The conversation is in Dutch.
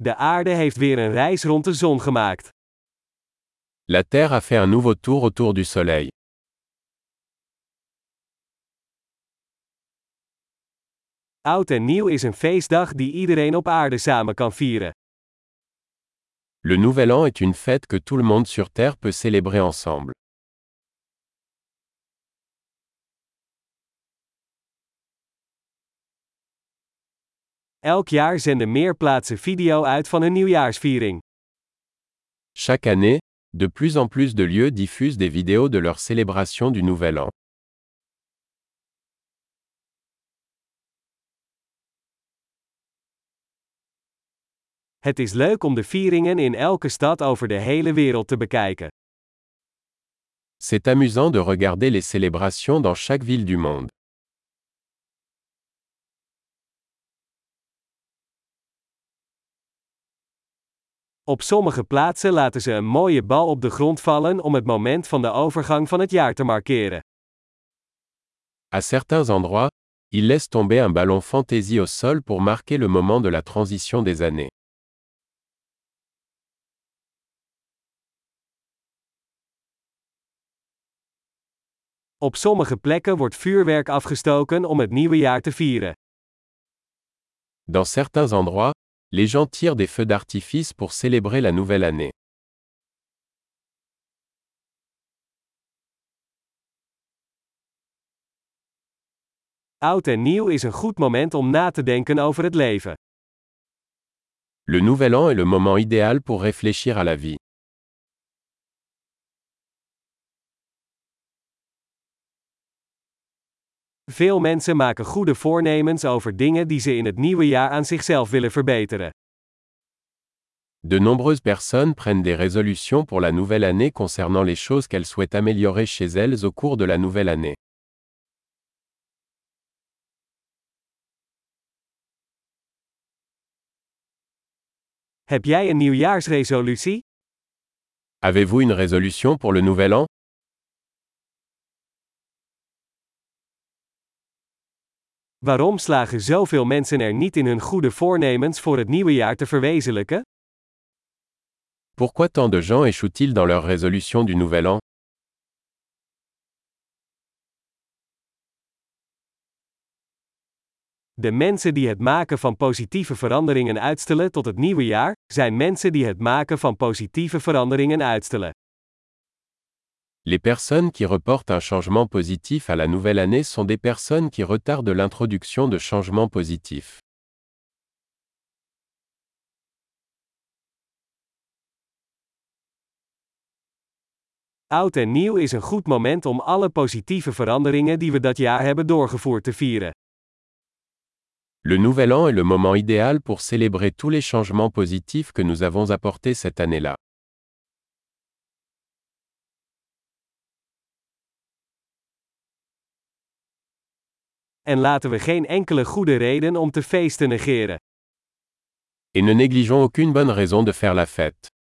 De aarde heeft weer een reis rond de zon gemaakt. La Terre a fait un nouveau tour autour du Soleil. Oud en nieuw is een feestdag die iedereen op aarde samen kan vieren. Le Nouvel An est une fête que tout le monde sur Terre peut célébrer ensemble. Elk jaar zenden meer plaatsen video uit van hun nieuwjaarsviering. Chaque année, de plus en plus de lieux diffusent des vidéos de leur célébration du Nouvel An. Het is leuk om de vieringen in elke stad over de hele wereld te bekijken. C'est amusant de regarder les célébrations dans chaque ville du monde. Op sommige plaatsen laten ze een mooie bal op de grond vallen om het moment van de overgang van het jaar te markeren. À certains endroits, ils laissent tomber un ballon fantaisie au sol pour marquer le moment de la transition des années. Op sommige plekken wordt vuurwerk afgestoken om het nieuwe jaar te vieren. Dans certains endroits, les gens tirent des feux d'artifice pour célébrer la nouvelle année. Oud en nieuw is een goed moment om na te denken over het leven. Le Nouvel An est le moment idéal pour réfléchir à la vie. Veel mensen maken goede voornemens over dingen die ze in het nieuwe jaar aan zichzelf willen verbeteren. De nombreuses personnes prennent des résolutions pour la nouvelle année concernant les choses qu'elles souhaitent améliorer chez elles au cours de la nouvelle année. Heb jij een nieuwjaarsresolutie? Avez-vous une résolution pour le Nouvel An Waarom slagen zoveel mensen er niet in hun goede voornemens voor het nieuwe jaar te verwezenlijken? Pourquoi tant de gens échouent-ils dans leurs résolutions du Nouvel An De mensen die het maken van positieve veranderingen uitstellen tot het nieuwe jaar, zijn mensen die het maken van positieve veranderingen uitstellen. Les personnes qui reportent un changement positif à la nouvelle année sont des personnes qui retardent l'introduction de changements positifs. Oud en nieuw is een goed moment om alle positieve veranderingen die we dat jaar hebben doorgevoerd te vieren. Le Nouvel An est le moment idéal pour célébrer tous les changements positifs que nous avons apportés cette année-là. En laten we geen enkele goede reden om te feesten negeren. Et ne négligeons aucune bonne raison de faire la fête.